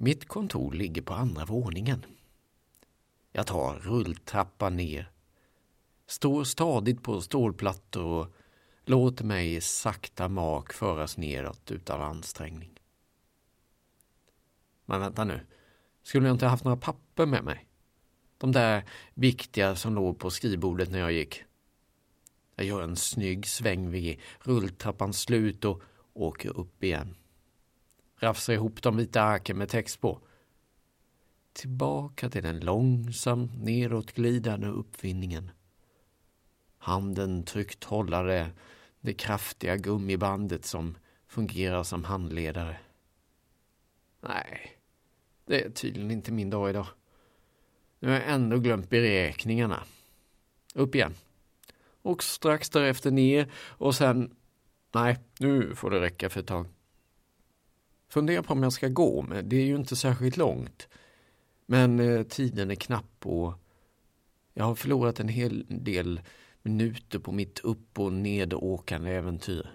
Mitt kontor ligger på andra våningen. Jag tar rulltrappan ner, står stadigt på stålplattor och låter mig i sakta mak föras neråt utan ansträngning. Men vänta nu, skulle jag inte haft några papper med mig? De där viktiga som låg på skrivbordet när jag gick. Jag gör en snygg sväng vid rulltrappans slut och åker upp igen. Rafsar ihop de vita arken med text på. Tillbaka till den långsamt nedåtglidande uppfinningen. Handen tryckt hållare, det kraftiga gummibandet som fungerar som handledare. Nej, det är tydligen inte min dag idag. Nu har jag ändå glömt beräkningarna. Upp igen. Och strax därefter ner och sen... Nej, nu får det räcka för ett tag. Funderar på om jag ska gå, men det är ju inte särskilt långt. Men eh, tiden är knapp och jag har förlorat en hel del minuter på mitt upp och nedåkande äventyr.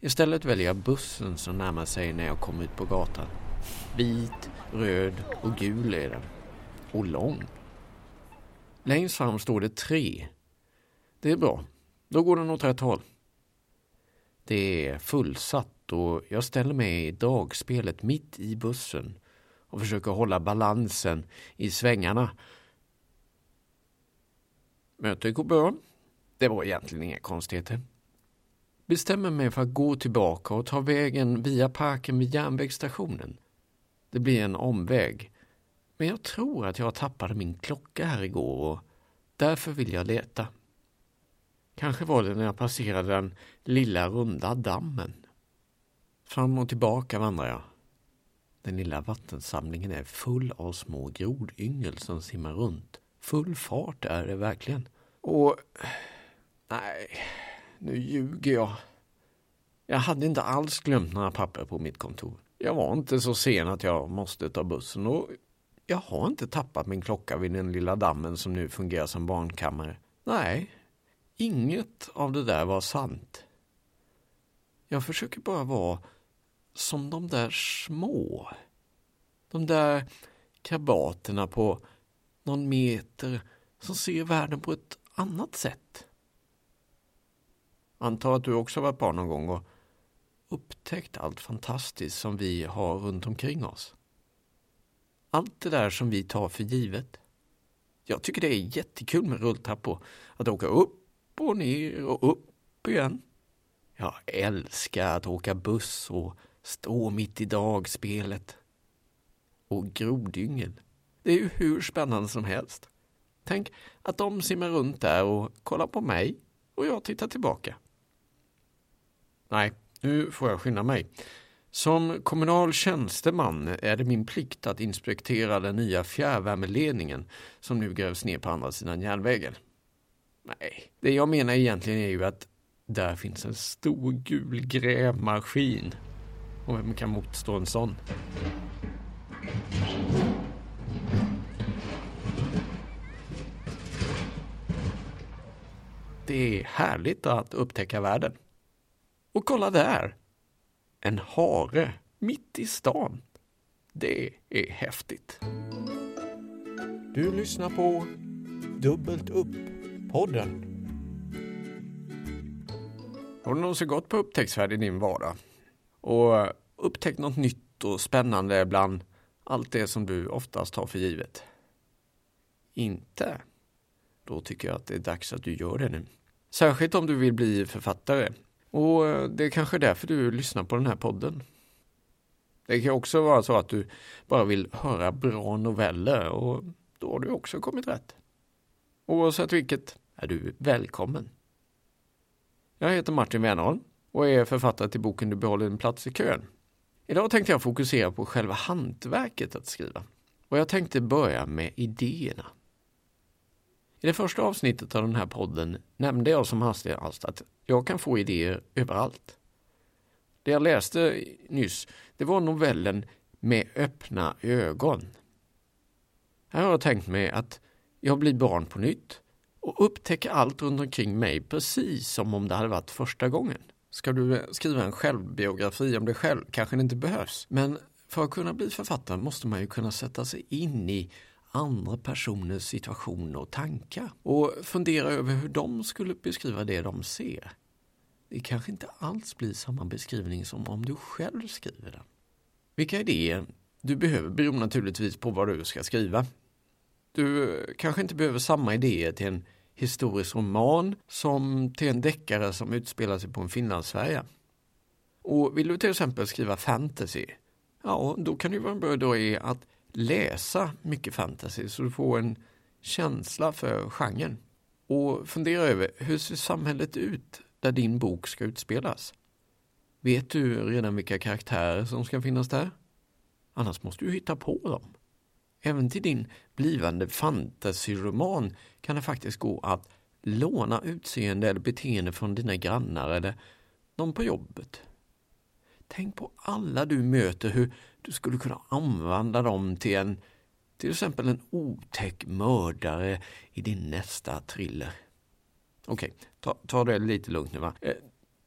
Istället väljer jag bussen som närmar sig när jag kommer ut på gatan. Vit, röd och gul är den. Och lång. Längst fram står det tre. Det är bra. Då går den åt rätt håll. Det är fullsatt och jag ställer mig i dagspelet mitt i bussen och försöker hålla balansen i svängarna. Mötet går bra. Det var egentligen inga konstigheter. Bestämmer mig för att gå tillbaka och ta vägen via parken vid järnvägsstationen. Det blir en omväg. Men jag tror att jag tappade min klocka här igår och därför vill jag leta. Kanske var det när jag passerade den lilla runda dammen. Fram och tillbaka vandrar jag. Den lilla vattensamlingen är full av små grodyngel som simmar runt. Full fart är det verkligen. Och... Nej, nu ljuger jag. Jag hade inte alls glömt några papper på mitt kontor. Jag var inte så sen att jag måste ta bussen och jag har inte tappat min klocka vid den lilla dammen som nu fungerar som barnkammare. Nej, inget av det där var sant. Jag försöker bara vara som de där små. De där krabaterna på någon meter som ser världen på ett annat sätt. Antar att du också varit barn någon gång och upptäckt allt fantastiskt som vi har runt omkring oss. Allt det där som vi tar för givet. Jag tycker det är jättekul med rulltrappor. Att åka upp och ner och upp igen. Jag älskar att åka buss och stå mitt i dagspelet. Och grodyngel. Det är ju hur spännande som helst. Tänk att de simmar runt där och kollar på mig och jag tittar tillbaka. Nej, nu får jag skynda mig. Som kommunal tjänsteman är det min plikt att inspektera den nya fjärrvärmeledningen som nu grävs ner på andra sidan järnvägen. Nej, det jag menar egentligen är ju att där finns en stor gul grävmaskin. Och vem kan motstå en sån? Det är härligt att upptäcka världen. Och kolla där! En hare mitt i stan. Det är häftigt. Du lyssnar på Dubbelt upp-podden. Har du någonsin gått på upptäcktsfärd i din vardag? Och upptäckt något nytt och spännande bland allt det som du oftast tar för givet? Inte? Då tycker jag att det är dags att du gör det nu. Särskilt om du vill bli författare. Och eh, det är kanske därför du lyssnar på den här podden. Det kan också vara så att du bara vill höra bra noveller och då har du också kommit rätt. Oavsett vilket är du välkommen. Jag heter Martin Wernholm och är författare till boken Du behåller din plats i kön. Idag tänkte jag fokusera på själva hantverket att skriva. Och jag tänkte börja med idéerna. I det första avsnittet av den här podden nämnde jag som hastigast att jag kan få idéer överallt. Det jag läste nyss, det var novellen Med öppna ögon. Här har jag tänkt mig att jag blir barn på nytt och upptäcker allt runt omkring mig precis som om det hade varit första gången. Ska du skriva en självbiografi om dig själv kanske det inte behövs, men för att kunna bli författare måste man ju kunna sätta sig in i andra personers situation och tankar och fundera över hur de skulle beskriva det de ser. Det kanske inte alls blir samma beskrivning som om du själv skriver den. Vilka idéer du behöver beror naturligtvis på vad du ska skriva. Du kanske inte behöver samma idéer till en historisk roman som till en deckare som utspelar sig på en Finlandsfärja. Och vill du till exempel skriva fantasy, ja då kan det vara en bra idé att läsa mycket fantasy så du får en känsla för genren. Och fundera över hur ser samhället ut där din bok ska utspelas? Vet du redan vilka karaktärer som ska finnas där? Annars måste du hitta på dem. Även till din blivande fantasyroman kan det faktiskt gå att låna utseende eller beteende från dina grannar eller någon på jobbet. Tänk på alla du möter, hur du skulle kunna använda dem till en till exempel en otäck mördare i din nästa thriller. Okej, okay, ta, ta det lite lugnt nu va. Eh,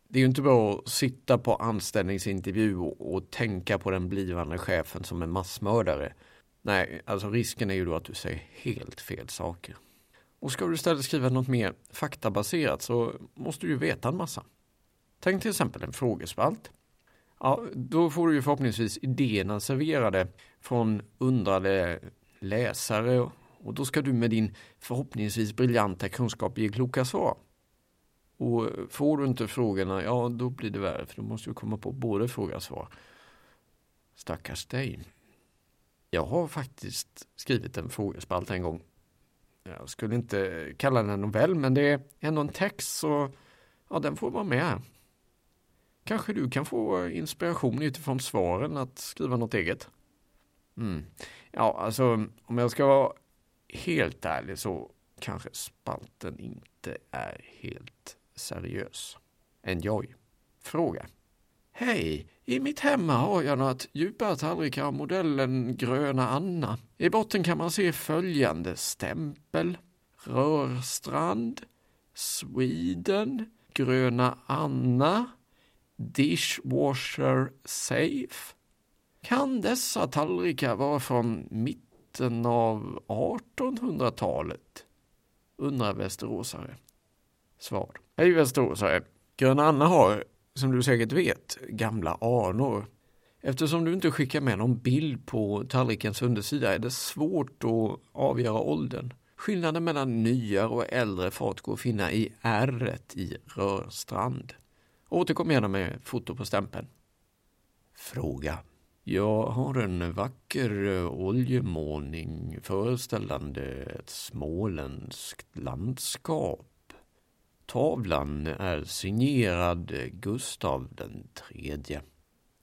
det är ju inte bra att sitta på anställningsintervju och, och tänka på den blivande chefen som en massmördare. Nej, alltså risken är ju då att du säger helt fel saker. Och ska du istället skriva något mer faktabaserat så måste du ju veta en massa. Tänk till exempel en frågespalt. Ja, då får du ju förhoppningsvis idéerna serverade från undrade läsare och då ska du med din förhoppningsvis briljanta kunskap ge kloka svar. Och får du inte frågorna, ja då blir det värre för då måste du komma på både fråga och svar. Stackars dig. Jag har faktiskt skrivit en frågespalt en gång. Jag skulle inte kalla den en novell, men det är ändå en text så ja, den får vara med. Kanske du kan få inspiration utifrån svaren att skriva något eget. Mm. Ja, alltså om jag ska vara helt ärlig så kanske spalten inte är helt seriös. Enjoy. Fråga. Hej! I mitt hemma har jag några djupa tallrikar av modellen Gröna Anna. I botten kan man se följande stämpel. Rörstrand. Sweden. Gröna Anna. Dishwasher Safe. Kan dessa tallrikar vara från mitten av 1800-talet? Undrar västeråsare. Svar. Hej västeråsare. Gröna Anna har som du säkert vet, gamla anor. Eftersom du inte skickar med någon bild på tallrikens undersida är det svårt att avgöra åldern. Skillnaden mellan nyare och äldre fat går att finna i r i rörstrand. Återkom gärna med foto på stämpeln. Fråga. Jag har en vacker oljemålning föreställande ett småländskt landskap. Tavlan är signerad Gustav den tredje.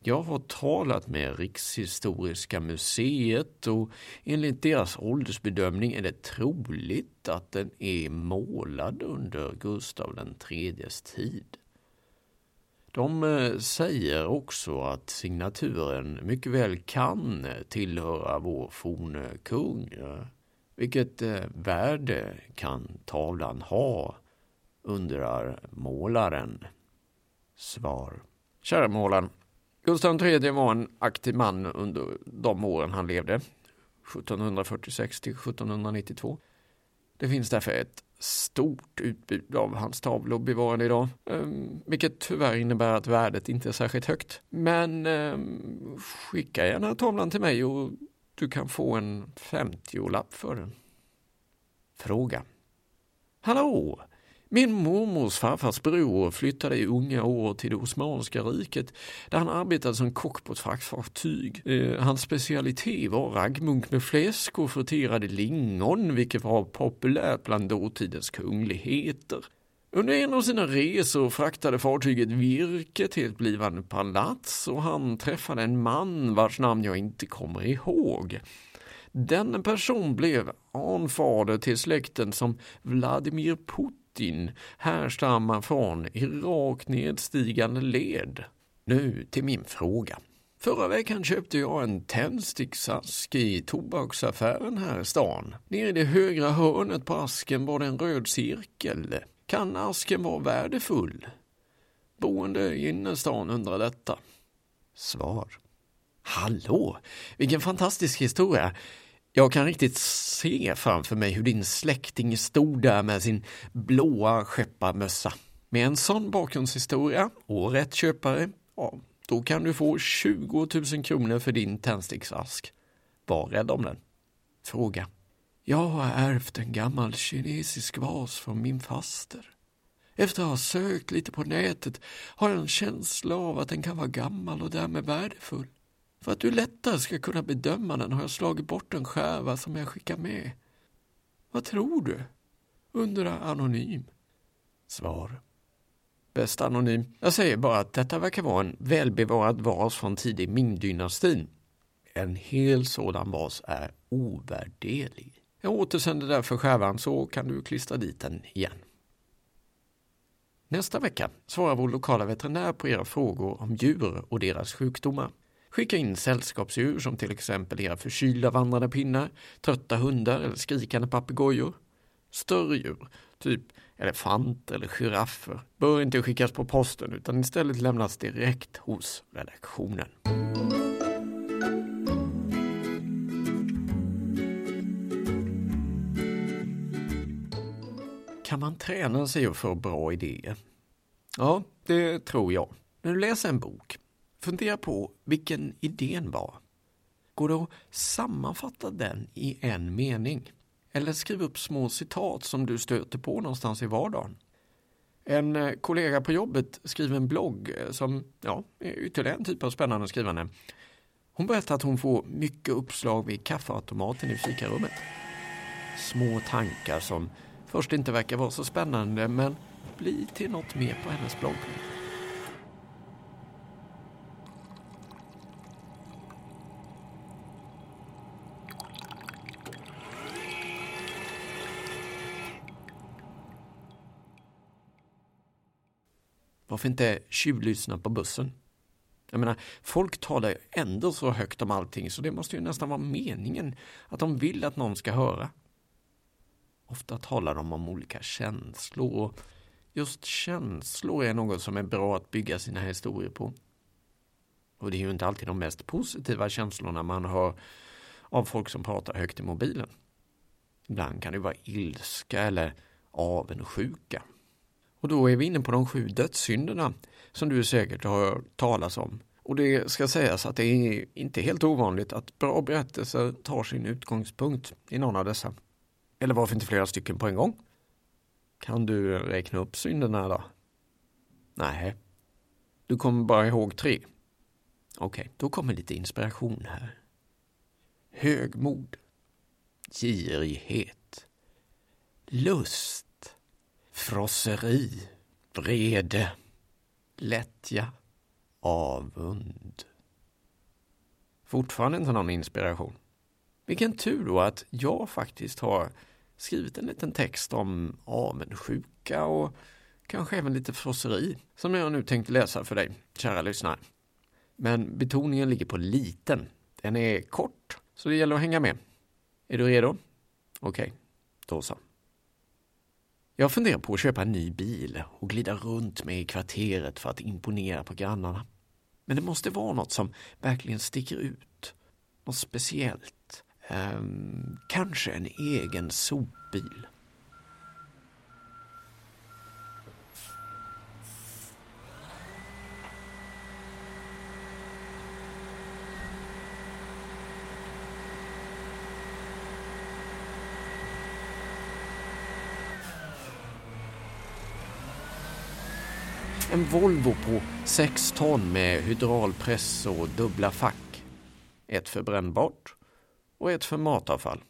Jag har talat med Rikshistoriska museet och enligt deras åldersbedömning är det troligt att den är målad under Gustav den tid. De eh, säger också att signaturen mycket väl kan tillhöra vår forne kung. Eh, vilket eh, värde kan tavlan ha undrar målaren. Svar. Kära målaren. Gustav III var en aktiv man under de åren han levde. 1746 till 1792. Det finns därför ett stort utbud av hans tavlor bevarade idag, ehm, vilket tyvärr innebär att värdet inte är särskilt högt. Men ehm, skicka gärna tavlan till mig och du kan få en 50-lapp för den. Fråga. Hallå! Min mormors farfars bror flyttade i unga år till det Osmanska riket där han arbetade som kock på ett fraktfartyg. Eh, hans specialitet var raggmunk med fläsk och friterade lingon vilket var populärt bland dåtidens kungligheter. Under en av sina resor fraktade fartyget virke till ett blivande palats och han träffade en man vars namn jag inte kommer ihåg. Den person blev anfader till släkten som Vladimir Putin Putin härstammar från i rakt nedstigande led. Nu till min fråga. Förra veckan köpte jag en tändsticksask i tobaksaffären här i stan. Nere i det högra hörnet på asken var det en röd cirkel. Kan asken vara värdefull? Boende i innerstan undrar detta. Svar. Hallå, vilken fantastisk historia. Jag kan riktigt se framför mig hur din släkting stod där med sin blåa skepparmössa. Med en sån bakgrundshistoria och rätt köpare, ja, då kan du få 20 000 kronor för din tändsticksask. Var rädd om den. Fråga. Jag har ärvt en gammal kinesisk vas från min faster. Efter att ha sökt lite på nätet har jag en känsla av att den kan vara gammal och därmed värdefull. För att du lättare ska kunna bedöma den har jag slagit bort en skärva som jag skickar med. Vad tror du? undrar Anonym. Svar. Bäst anonym. Jag säger bara att detta verkar vara en välbevarad vas från tidig Ming-dynastin. En hel sådan vas är ovärderlig. Jag återsänder därför skärvan så kan du klistra dit den igen. Nästa vecka svarar vår lokala veterinär på era frågor om djur och deras sjukdomar. Skicka in sällskapsdjur som till exempel era förkylda vandrande pinnar, trötta hundar eller skrikande papegojor. Större djur, typ elefanter eller giraffer, bör inte skickas på posten utan istället lämnas direkt hos redaktionen. Kan man träna sig att få bra idéer? Ja, det tror jag. När du läser en bok, fundera på vilken idén var. Går det att sammanfatta den i en mening? Eller skriv upp små citat som du stöter på någonstans i vardagen. En eh, kollega på jobbet skriver en blogg eh, som ja, är ytterligare en typ av spännande skrivande. Hon berättar att hon får mycket uppslag vid kaffeautomaten i fikarummet. Små tankar som först inte verkar vara så spännande men blir till något mer på hennes blogg. Varför inte tjuvlyssna på bussen? Jag menar, folk talar ju ändå så högt om allting så det måste ju nästan vara meningen att de vill att någon ska höra. Ofta talar de om olika känslor och just känslor är något som är bra att bygga sina historier på. Och det är ju inte alltid de mest positiva känslorna man hör av folk som pratar högt i mobilen. Ibland kan det vara ilska eller avundsjuka. Och då är vi inne på de sju dödssynderna som du säkert har hört talas om. Och det ska sägas att det är inte helt ovanligt att bra berättelser tar sin utgångspunkt i någon av dessa. Eller varför inte flera stycken på en gång? Kan du räkna upp synderna då? Nej. Du kommer bara ihåg tre. Okej, okay, då kommer lite inspiration här. Högmod. Girighet. Lust frosseri, vrede, lättja, avund. Fortfarande inte någon inspiration. Vilken tur då att jag faktiskt har skrivit en liten text om avundsjuka och kanske även lite frosseri som jag nu tänkte läsa för dig, kära lyssnare. Men betoningen ligger på liten. Den är kort, så det gäller att hänga med. Är du redo? Okej, okay, då så. Jag funderar på att köpa en ny bil och glida runt med i kvarteret för att imponera på grannarna. Men det måste vara något som verkligen sticker ut. Något speciellt. Um, kanske en egen sopbil. En Volvo på 6 ton med hydraulpress och dubbla fack. Ett för brännbart och ett för matavfall.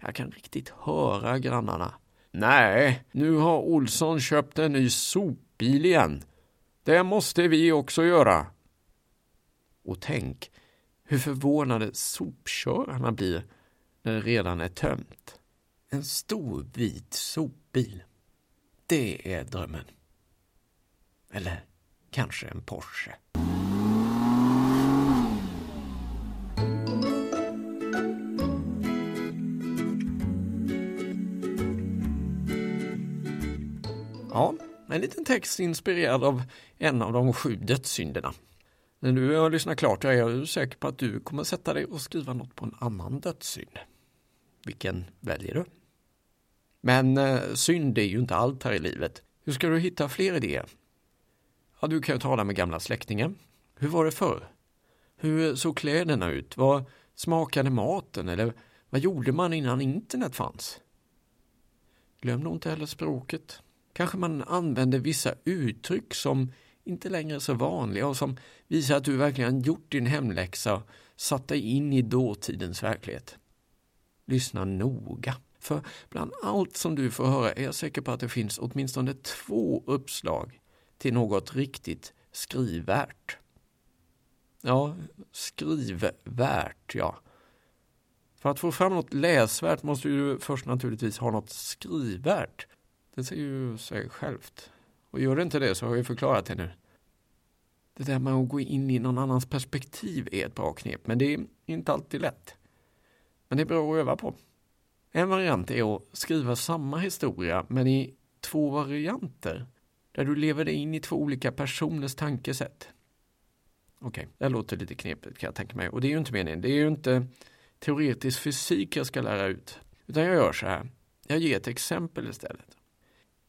Jag kan riktigt höra grannarna. Nej, nu har Olsson köpt en ny sopbil igen. Det måste vi också göra. Och tänk hur förvånade sopkörarna blir när det redan är tömt. En stor vit sopbil. Det är drömmen. Eller kanske en Porsche. Ja, en liten text inspirerad av en av de sju dödssynderna. När du har lyssnat klart är jag säker på att du kommer sätta dig och skriva något på en annan dödssynd. Vilken väljer du? Men eh, synd är ju inte allt här i livet. Hur ska du hitta fler idéer? Ja, du kan ju tala med gamla släktingar. Hur var det förr? Hur såg kläderna ut? Vad smakade maten? Eller vad gjorde man innan internet fanns? Glöm nog inte heller språket. Kanske man använder vissa uttryck som inte längre är så vanliga och som visar att du verkligen gjort din hemläxa och satt dig in i dåtidens verklighet. Lyssna noga. För bland allt som du får höra är jag säker på att det finns åtminstone två uppslag till något riktigt skrivvärt. Ja, skrivvärt, ja. För att få fram något läsvärt måste du först naturligtvis ha något skrivvärt. Det säger ju sig självt. Och gör det inte det så har jag förklarat det nu. Det där med att gå in i någon annans perspektiv är ett bra knep, men det är inte alltid lätt. Men det är bra att öva på. En variant är att skriva samma historia, men i två varianter. Där du lever dig in i två olika personers tankesätt. Okej, okay, det låter lite knepigt kan jag tänka mig. Och det är ju inte meningen. Det är ju inte teoretisk fysik jag ska lära ut. Utan jag gör så här. Jag ger ett exempel istället.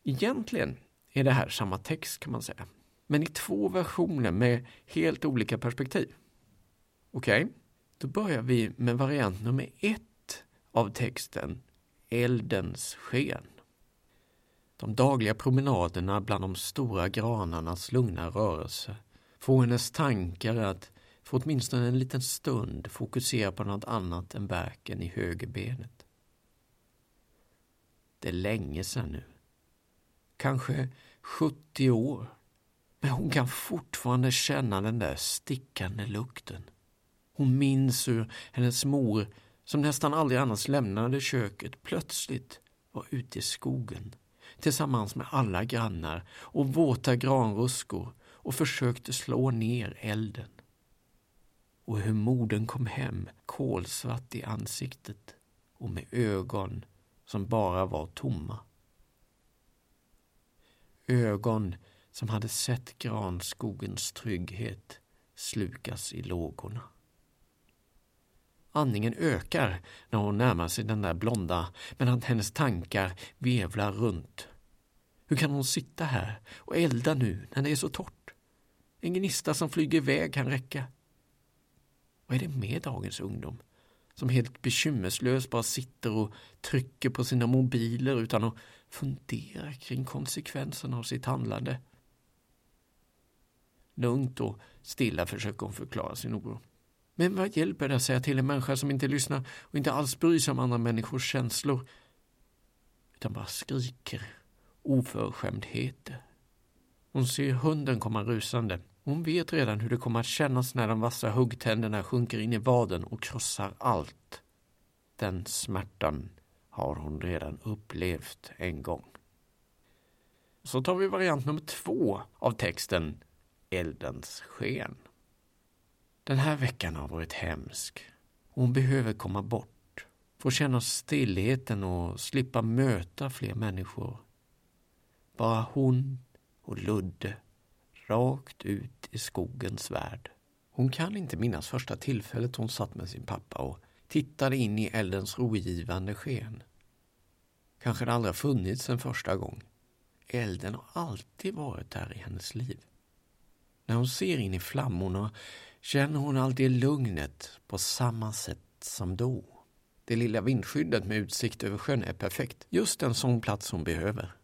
Egentligen är det här samma text kan man säga. Men i två versioner med helt olika perspektiv. Okej, okay? då börjar vi med variant nummer ett av texten Eldens sken. De dagliga promenaderna bland de stora granarnas lugna rörelse får hennes tankar att för åtminstone en liten stund fokusera på något annat än verken i högerbenet. Det är länge sedan nu. Kanske 70 år. Men hon kan fortfarande känna den där stickande lukten. Hon minns hur hennes mor, som nästan aldrig annars lämnade köket, plötsligt var ute i skogen tillsammans med alla grannar och våta granruskor och försökte slå ner elden. Och hur modern kom hem kolsvart i ansiktet och med ögon som bara var tomma. Ögon som hade sett granskogens trygghet slukas i lågorna. Andningen ökar när hon närmar sig den där blonda, medan hennes tankar vevlar runt. Hur kan hon sitta här och elda nu när det är så torrt? En gnista som flyger iväg kan räcka. Vad är det med dagens ungdom? Som helt bekymmerslöst bara sitter och trycker på sina mobiler utan att fundera kring konsekvenserna av sitt handlande. Lugnt och stilla försöker hon förklara sin oro. Men vad hjälper det att säga till en människa som inte lyssnar och inte alls bryr sig om andra människors känslor utan bara skriker oförskämdheter. Hon ser hunden komma rusande. Hon vet redan hur det kommer att kännas när de vassa huggtänderna sjunker in i vaden och krossar allt. Den smärtan har hon redan upplevt en gång. Så tar vi variant nummer två av texten Eldens sken. Den här veckan har varit hemsk. Hon behöver komma bort, få känna stillheten och slippa möta fler människor. Bara hon och Ludde rakt ut i skogens värld. Hon kan inte minnas första tillfället hon satt med sin pappa och tittade in i eldens rogivande sken. Kanske det aldrig funnits en första gång. Elden har alltid varit där i hennes liv. När hon ser in i flammorna känner hon alltid lugnet på samma sätt som då. Det lilla vindskyddet med utsikt över sjön är perfekt. Just en sån plats hon behöver.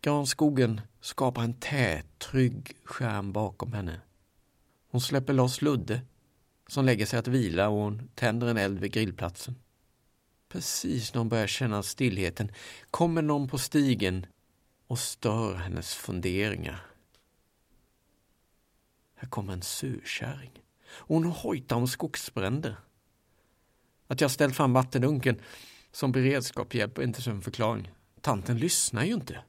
Granskogen skapar en tät, trygg skärm bakom henne. Hon släpper loss Ludde, som lägger sig att vila och hon tänder en eld vid grillplatsen. Precis när hon börjar känna stillheten kommer någon på stigen och stör hennes funderingar. Här kommer en surkärring. Hon hojtar om skogsbränder. Att jag ställt fram vattendunken som beredskap hjälper inte som förklaring. Tanten lyssnar ju inte.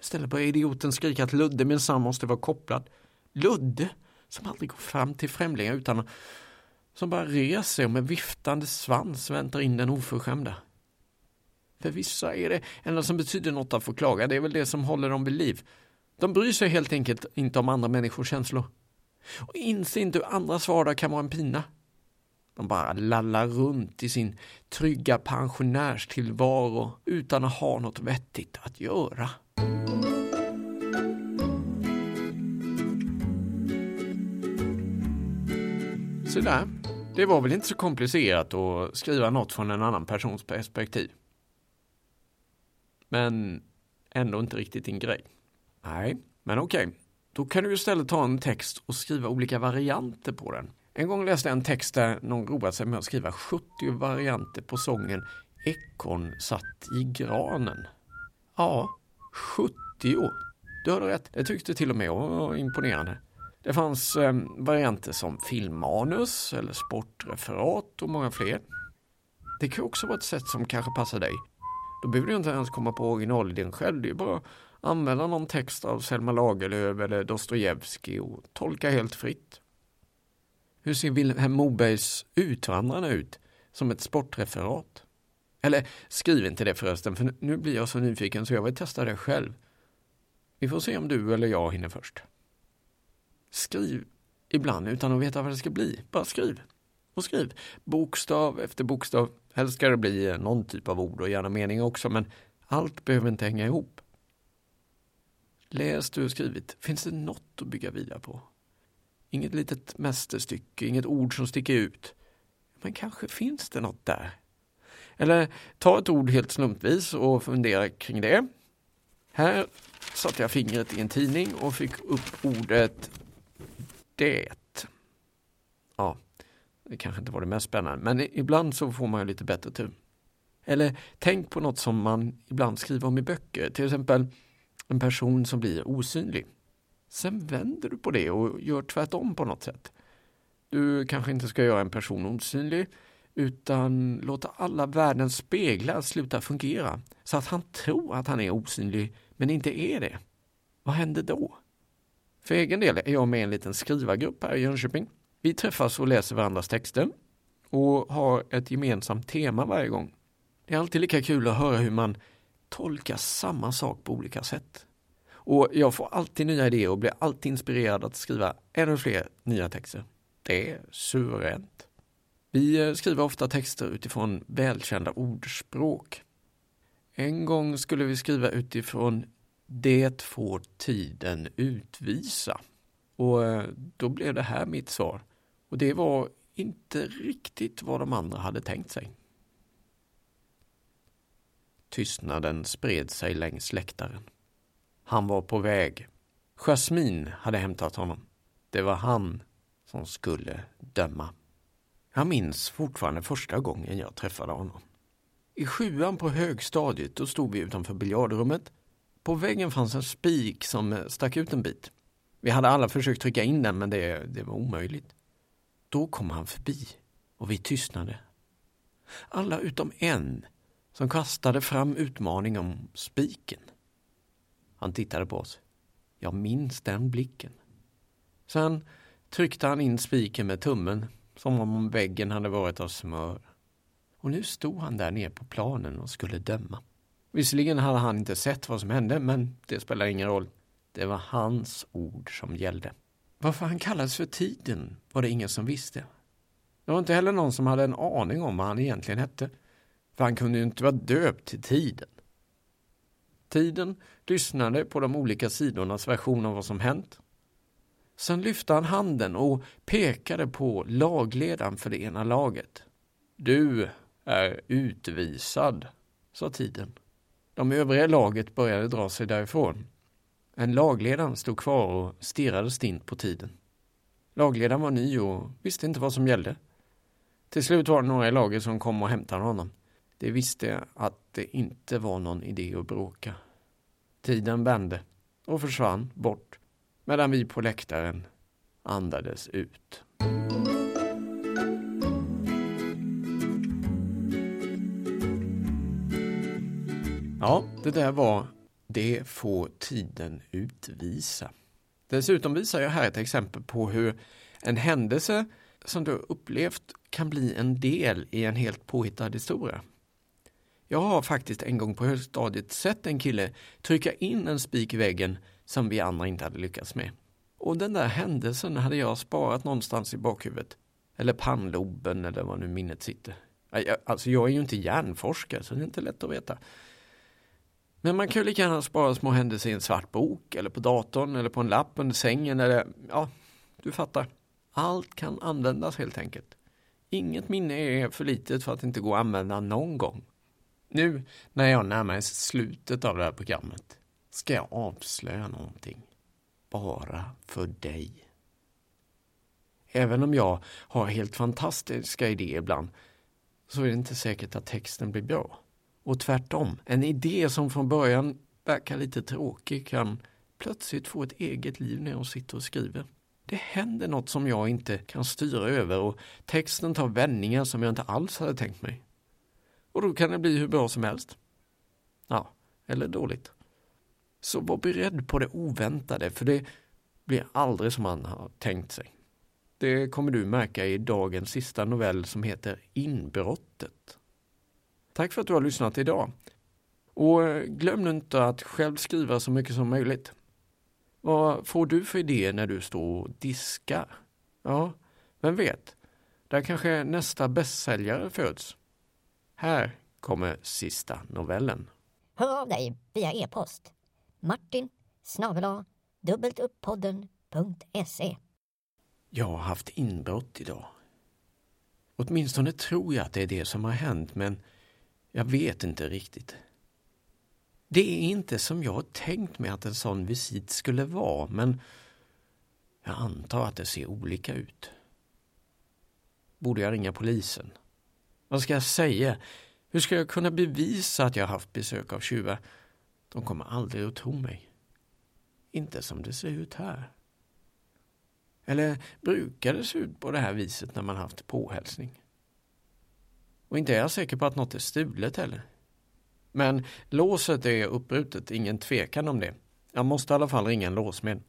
Istället börjar idioten skrika att Ludde minsann måste vara kopplad. Ludde, som aldrig går fram till främlingar utan som bara reser och med viftande svans väntar in den oförskämda. För vissa är det enda som betyder något att få klaga, det är väl det som håller dem vid liv. De bryr sig helt enkelt inte om andra människors känslor. Och inser inte hur andras vardag kan vara en pina. De bara lallar runt i sin trygga pensionärstillvaro utan att ha något vettigt att göra. Så där. Det var väl inte så komplicerat att skriva något från en annan persons perspektiv. Men ändå inte riktigt din grej. Nej, men okej. Okay. Då kan du istället ta en text och skriva olika varianter på den. En gång läste jag en text där någon roade sig med att skriva 70 varianter på sången Ekon satt i granen. Ja, 70. Du hörde rätt. Det tyckte till och med jag var imponerande. Det fanns eh, varianter som filmmanus eller sportreferat och många fler. Det kan också vara ett sätt som kanske passar dig. Då behöver du inte ens komma på originalidén själv. Det är bara att använda någon text av Selma Lagerlöf eller Dostojevskij och tolka helt fritt. Hur ser Vilhelm Mobergs Utvandrarna ut som ett sportreferat? Eller skriv inte det förresten, för nu blir jag så nyfiken så jag vill testa det själv. Vi får se om du eller jag hinner först. Skriv ibland utan att veta vad det ska bli. Bara skriv. Och skriv. Bokstav efter bokstav. Helst ska det bli eh, någon typ av ord och gärna mening också, men allt behöver inte hänga ihop. Läs du skrivit. Finns det något att bygga vidare på? Inget litet mästerstycke, inget ord som sticker ut. Men kanske finns det något där. Eller ta ett ord helt slumpvis och fundera kring det. Här satte jag fingret i en tidning och fick upp ordet det. Ja, det kanske inte var det mest spännande, men ibland så får man ju lite bättre tur. Eller tänk på något som man ibland skriver om i böcker, till exempel en person som blir osynlig. Sen vänder du på det och gör tvärtom på något sätt. Du kanske inte ska göra en person osynlig utan låta alla världens speglar sluta fungera så att han tror att han är osynlig men inte är det. Vad händer då? För egen del är jag med i en liten skrivargrupp här i Jönköping. Vi träffas och läser varandras texter och har ett gemensamt tema varje gång. Det är alltid lika kul att höra hur man tolkar samma sak på olika sätt. Och jag får alltid nya idéer och blir alltid inspirerad att skriva ännu fler nya texter. Det är suveränt. Vi eh, skriver ofta texter utifrån välkända ordspråk. En gång skulle vi skriva utifrån Det får tiden utvisa. Och eh, då blev det här mitt svar. Och det var inte riktigt vad de andra hade tänkt sig. Tystnaden spred sig längs läktaren. Han var på väg. Jasmin hade hämtat honom. Det var han som skulle döma. Jag minns fortfarande första gången jag träffade honom. I sjuan på högstadiet då stod vi utanför biljardrummet. På väggen fanns en spik som stack ut en bit. Vi hade alla försökt trycka in den men det, det var omöjligt. Då kom han förbi och vi tystnade. Alla utom en som kastade fram utmaning om spiken. Han tittade på oss. Jag minns den blicken. Sen tryckte han in spiken med tummen som om väggen hade varit av smör. Och nu stod han där nere på planen och skulle döma. Visserligen hade han inte sett vad som hände, men det spelar ingen roll. Det var hans ord som gällde. Varför han kallades för Tiden var det ingen som visste. Det var inte heller någon som hade en aning om vad han egentligen hette. För han kunde ju inte vara döpt till Tiden. Tiden lyssnade på de olika sidornas version av vad som hänt. Sen lyfte han handen och pekade på lagledaren för det ena laget. Du är utvisad, sa tiden. De övriga laget började dra sig därifrån. En lagledare stod kvar och stirrade stint på tiden. Lagledaren var ny och visste inte vad som gällde. Till slut var det några i laget som kom och hämtade honom. De visste att det inte var någon idé att bråka. Tiden vände och försvann bort medan vi på läktaren andades ut. Ja, det där var det får tiden utvisa. Dessutom visar jag här ett exempel på hur en händelse som du upplevt kan bli en del i en helt påhittad historia. Jag har faktiskt en gång på högstadiet sett en kille trycka in en spik i väggen som vi andra inte hade lyckats med. Och den där händelsen hade jag sparat någonstans i bakhuvudet. Eller pannloben eller vad nu minnet sitter. Alltså jag är ju inte hjärnforskare så det är inte lätt att veta. Men man kan ju lika gärna spara små händelser i en svart bok eller på datorn eller på en lapp under sängen eller ja, du fattar. Allt kan användas helt enkelt. Inget minne är för litet för att inte gå att använda någon gång. Nu när jag närmar mig slutet av det här programmet ska jag avslöja någonting. Bara för dig. Även om jag har helt fantastiska idéer ibland så är det inte säkert att texten blir bra. Och tvärtom, en idé som från början verkar lite tråkig kan plötsligt få ett eget liv när hon sitter och skriver. Det händer något som jag inte kan styra över och texten tar vändningar som jag inte alls hade tänkt mig. Och då kan det bli hur bra som helst. Ja, eller dåligt. Så var beredd på det oväntade, för det blir aldrig som man har tänkt sig. Det kommer du märka i dagens sista novell som heter Inbrottet. Tack för att du har lyssnat idag. Och glöm nu inte att själv skriva så mycket som möjligt. Vad får du för idéer när du står och diskar? Ja, vem vet? Där kanske nästa bästsäljare föds. Här kommer sista novellen. Hör av dig via e-post. Martin snabel dubbeltuppodden.se Jag har haft inbrott idag. Åtminstone tror jag att det är det som har hänt, men jag vet inte riktigt. Det är inte som jag tänkt mig att en sån visit skulle vara, men jag antar att det ser olika ut. Borde jag ringa polisen? Vad ska jag säga? Hur ska jag kunna bevisa att jag haft besök av tjuvar? De kommer aldrig att tro mig. Inte som det ser ut här. Eller brukar det se ut på det här viset när man haft påhälsning? Och inte är jag säker på att något är stulet heller. Men låset är uppbrutet, ingen tvekan om det. Jag måste i alla fall ringa en låsmed.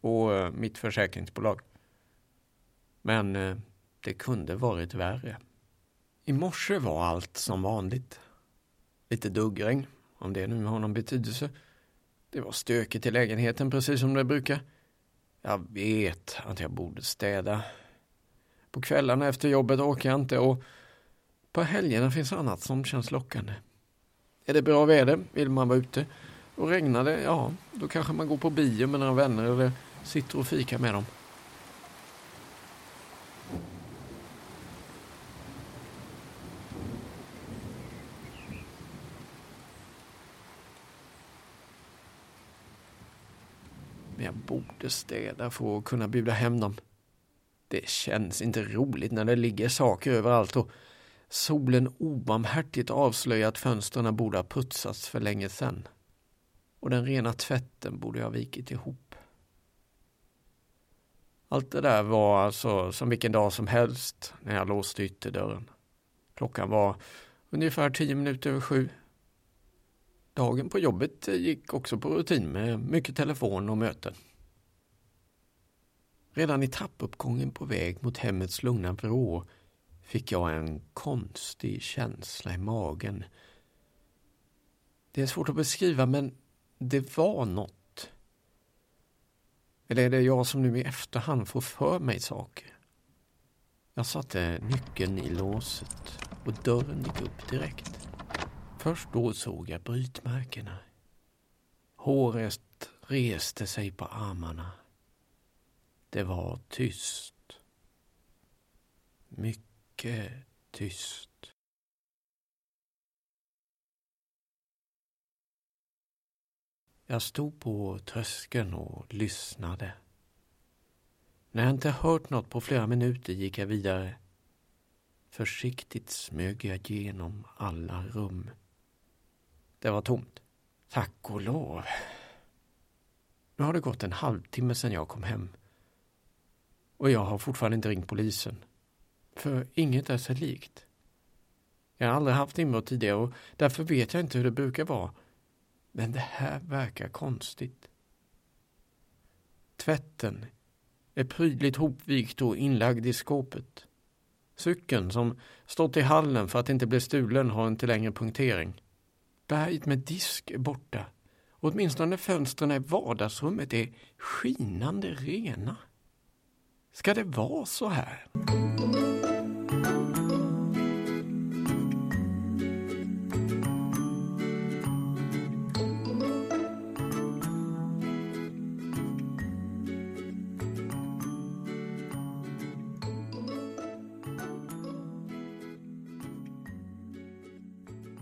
Och eh, mitt försäkringsbolag. Men eh, det kunde varit värre. I morse var allt som vanligt. Lite duggregn, om det nu har någon betydelse. Det var stökigt i lägenheten precis som det brukar. Jag vet att jag borde städa. På kvällarna efter jobbet orkar jag inte och på helgerna finns annat som känns lockande. Är det bra väder vill man vara ute. Och regnar det, ja, då kanske man går på bio med några vänner eller sitter och fikar med dem. Men jag borde städa för att kunna bjuda hem dem. Det känns inte roligt när det ligger saker överallt och solen obarmhärtigt avslöjar att fönstren borde ha putsats för länge sedan. Och den rena tvätten borde ha vikit ihop. Allt det där var alltså som vilken dag som helst när jag låste ytterdörren. Klockan var ungefär tio minuter över sju. Dagen på jobbet gick också på rutin med mycket telefon och möten. Redan i trappuppgången på väg mot hemmets lugna vrå fick jag en konstig känsla i magen. Det är svårt att beskriva men det var något. Eller är det jag som nu i efterhand får för mig saker? Jag satte nyckeln i låset och dörren gick upp direkt. Först då såg jag brytmärkena. Håret reste sig på armarna. Det var tyst. Mycket mycket tyst. Jag stod på tröskeln och lyssnade. När jag inte hört något på flera minuter gick jag vidare. Försiktigt smög jag genom alla rum. Det var tomt. Tack och lov. Nu har det gått en halvtimme sedan jag kom hem. Och jag har fortfarande inte ringt polisen. För inget är sig likt. Jag har aldrig haft inbrott tidigare och därför vet jag inte hur det brukar vara. Men det här verkar konstigt. Tvätten är prydligt hopvikt och inlagd i skåpet. Cykeln som stått i hallen för att inte bli stulen har inte längre punktering. Berget med disk är borta Åtminstone fönstren i vardagsrummet är skinande rena. Ska det vara så här?